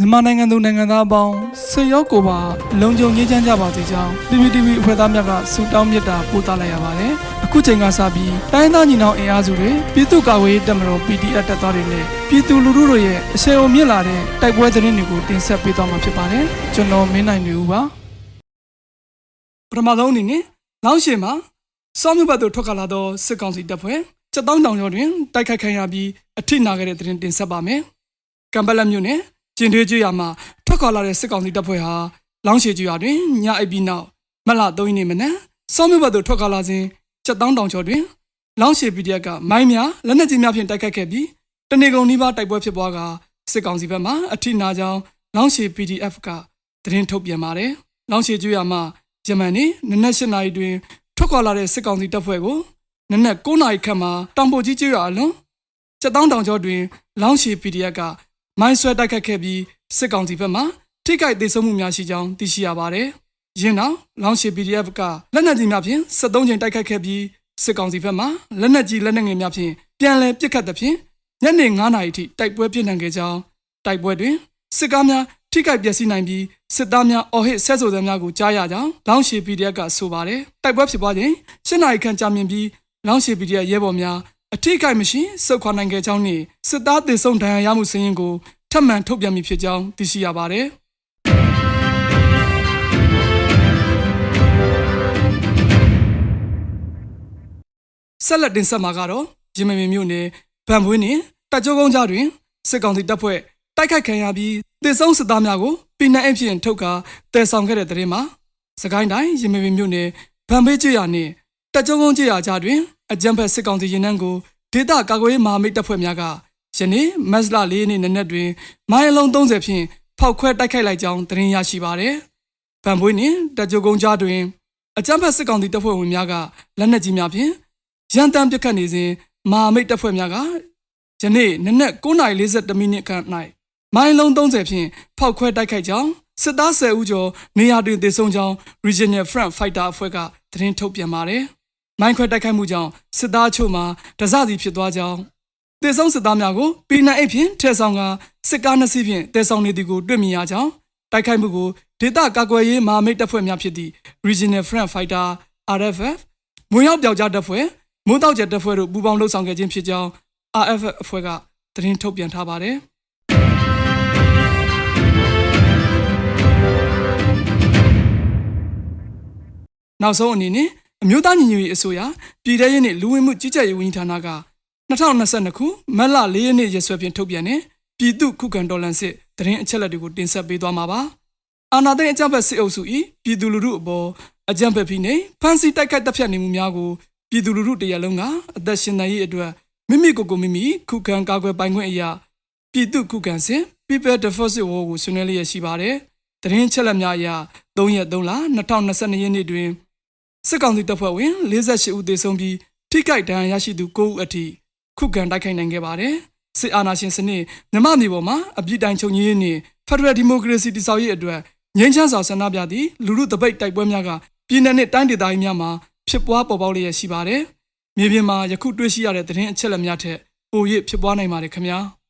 မြန်မာနိုင်ငံသူနိုင်ငံသားအပေါင်းဆွေရောက်ကိုပါလုံခြုံရေးချမ်းကြပါစေကြောင်း PPTV အဖွဲ့သားများကဆုတောင်းမေတ္တာပို့သလိုက်ရပါတယ်။အခုချိန်ကစပြီးတိုင်းသားညီနောင်အင်အားစုတွေပြည်သူ့ကာကွယ်ရေးတပ်မတော် PDF တပ်သားတွေနဲ့ပြည်သူလူထုတို့ရဲ့အဆင်အုံမြင့်လာတဲ့တိုက်ပွဲသတင်းတွေကိုတင်ဆက်ပေးသွားမှာဖြစ်ပါတယ်။ကျွန်တော်မင်းနိုင်နေဦးပါ။ပထမဆုံးအနေနဲ့လောင်းရှင်မှာစောမြဘတ်တို့ထွက်ခလာသောစစ်ကောင်စီတပ်ဖွဲ့စက်တောင်းတောင်ကျော်တွင်တိုက်ခိုက်ခံရပြီးအထိနာခဲ့တဲ့သတင်းတင်ဆက်ပါမယ်။ကံပလက်မြို့နယ် ကျင်းသေးကျွရမှာထွက်ခွာလာတဲ့စစ်ကောင်စီတပ်ဖွဲ့ဟာလောင်းရှည်ကျွရတွင်ညအိပ်ပြီးနောက်မလ3ရက်နေ့မနက်စောမြဘတ်တို့ထွက်ခွာလာစဉ်စက်တောင်းတောင်ကျော်တွင်လောင်းရှည် PDF ကမိုင်းများလက်နက်ကြီးများဖြင့်တိုက်ခိုက်ခဲ့ပြီးတနေကုန်နီးပါးတိုက်ပွဲဖြစ်ပွားကစစ်ကောင်စီဘက်မှအထိနာကြောင်းလောင်းရှည် PDF ကသတင်းထုတ်ပြန်ပါတယ်။လောင်းရှည်ကျွရမှာဂျမန်နေ့နနက်၈နာရီတွင်ထွက်ခွာလာတဲ့စစ်ကောင်စီတပ်ဖွဲ့ကိုနနက်9နာရီခန့်မှာတောင်ပေါ်ကြီးကျွရအလွန်စက်တောင်းတောင်ကျော်တွင်လောင်းရှည် PDF က မိုင်းဆွဲတိုက်ခတ်ခဲ့ပြီးစစ်ကောင်စီဘက်မှထိခိုက်ဒေဆုံးမှုများရှိကြောင်းသိရှိရပါတယ်။ယင်းနောက်လောင်းရှည် PDF ကလက်နက်ကြီးများဖြင့်73ချိန်တိုက်ခတ်ခဲ့ပြီးစစ်ကောင်စီဘက်မှလက်နက်ကြီးလက်နက်ငယ်များဖြင့်ပြန်လည်ပစ်ခတ်သဖြင့်ညနေ9နာရီထိတိုက်ပွဲပြင်းထန်ခဲ့ကြောင်းတိုက်ပွဲတွင်စစ်ကားများထိခိုက်ပျက်စီးနိုင်ပြီးစစ်သားများအော်ဟစ်ဆက်ဆိုသများကိုကြားရကြောင်းလောင်းရှည် PDF ကဆိုပါတယ်။တိုက်ပွဲဖြစ်ပွားချိန်7နာရီခန့်ကြာမြင့်ပြီးလောင်းရှည် PDF ရဲဘော်များ အထိကိမရှိစုခွာနိုင်ခဲ့ကြောင်းနှင့်စစ်သားတေဆုံးဒဏ်ရာရမှုစည်းရင်းကိုထပ်မံထုတ်ပြန်မိဖြစ်ကြောင်းသိရှိရပါတယ်ဆက်လက်တင်ဆက်မှာကတော့ရမင်မင်မြို့နယ်ဗန်ပွင်းနှင့်တက်ကြိုးကုန်းကြားတွင်စစ်ကောင်စီတပ်ဖွဲ့တိုက်ခိုက်ခံရပြီးတေဆုံးစစ်သားများကိုပြည်내အဖြစ်ထုတ်ကာတည်ဆောင်ခဲ့တဲ့တဲ့ရင်မှာစကိုင်းတိုင်းရမင်မင်မြို့နယ်ဗန်ဘေးကျွရနှင့်တက်ကြုံကုန်းကျွရကြားတွင် အကြမ်းဖက်စစ်ကောင်စီရင်နှန်းကိုဒေသကာကွယ်ရေးမဟာမိတ်တပ်ဖွဲ့များကယနေ့မတ်လ၄ရက်နေ့နနက်တွင်မိုင်းအလုံး30ဖြင့်ဖောက်ခွဲတိုက်ခိုက်လိုက်ကြောင်းသတင်းရရှိပါရယ်။ဗန်ပွေးနှင့်တက်ကြုံကုန်းကြားတွင်အကြမ်းဖက်စစ်ကောင်စီတပ်ဖွဲ့ဝင်များကလက်နက်ကြီးများဖြင့်ရန်တမ်းပစ်ခတ်နေစဉ်မဟာမိတ်တပ်ဖွဲ့များကယနေ့နနက်9:42မိနစ်ခန့်၌မိုင်းလုံး30ဖြင့်ဖောက်ခွဲတိုက်ခိုက်ကြောင်းစစ်သား10ဦးကျော်နေရာတွင်တေဆုံးကြောင်း Regional Front Fighter အဖွဲ့ကသတင်းထုတ်ပြန်ပါတယ်။ မိုင်းခွဲတိုက်ခိုက်မှုကြောင့်စစ်သားချို့မှာတစစီဖြစ်သွားကြောင်းတေဆုံးစစ်သားများကို P9 ဖြင့်ထဲဆောင်ကစစ်ကားနှစ်စီးဖြင့်တေဆောင်နေသည်ကိုတွေ့မြင်ရကြောင်းတိုက်ခိုက်မှုကိုဒေသကာကွယ်ရေးမဟာမိတ်တပ်ဖွဲ့များဖြစ်သည့် Regional Front Fighter RFF မွေရောက်ပြောက်ကြားတပ်ဖွဲ့မွန်းတောက်ကျတပ်ဖွဲ့တို့ပူးပေါင်းလှုပ်ဆောင်ခဲ့ခြင်းဖြစ်ကြောင်း RFF အဖွဲ့ကသတင်းထုတ်ပြန်ထားပါတယ်။နောက်ဆုံးအနေနဲ့ အမျိုးသားညီညွတ်ရေးအစိုးရပြည်ထရေးနှင့်လူဝင်မှုကြီးကြပ်ရေးဝန်ကြီးဌာနက2022ခုမတ်လ4ရက်နေ့ရက်စွဲဖြင့်ထုတ်ပြန်တဲ့ပြည်သူ့ခုခံတော်လှန်စစ်တရင်အချက်လက်တွေကိုတင်ဆက်ပေးသွားမှာပါ။အာဏာသိမ်းအကြမ်းဖက်စစ်အုပ်စု၏ပြည်သူလူထုအပေါ်အကြမ်းဖက်ဖိနှိပ်ဖမ်းဆီးတိုက်ခိုက်တပ်ဖြတ်နေမှုများကိုပြည်သူလူထုတရလုံးကအသက်ရှင်နေရေးအတွက်မိမိကိုယ်ကိုမိမိခုခံကာကွယ်ပိုင်ခွင့်အရာပြည်သူ့ခုခံစစ် People Defense War ကိုဆွေးနွေးလျက်ရှိပါတယ်။တရင်ချက်လက်များအရ3ရက်3လ2022ရက်နေ့တွင် စစ်ကောင်စီတပ်ဖွဲ့ဝင်48ဦးသေဆုံးပြီးထိခိုက်ဒဏ်ရာရရှိသူ9ဦးအထိခုခံတိုက်ခိုက်နိုင်ခဲ့ပါတယ်။စစ်အာဏာရှင်စနစ်မြမမျိုးပေါ်မှာအပြစ်တိုင်ချုပ်ငြိမ်းရေးနှင့် Federal Democracy တည်ဆောက်ရေးအတွက်ငြိမ်းချမ်းစွာဆန္ဒပြသည့်လူထုတပိတ်တိုက်ပွဲများကပြည်내နှင့်တိုင်းဒေသကြီးများမှာဖြစ်ပွားပေါ်ပေါက်လျက်ရှိပါတယ်။မြေပြင်မှာယခုတွေ့ရှိရတဲ့သတင်းအချက်အလက်များထက်ပို၍ဖြစ်ပွားနိုင်ပါတယ်ခင်ဗျာ။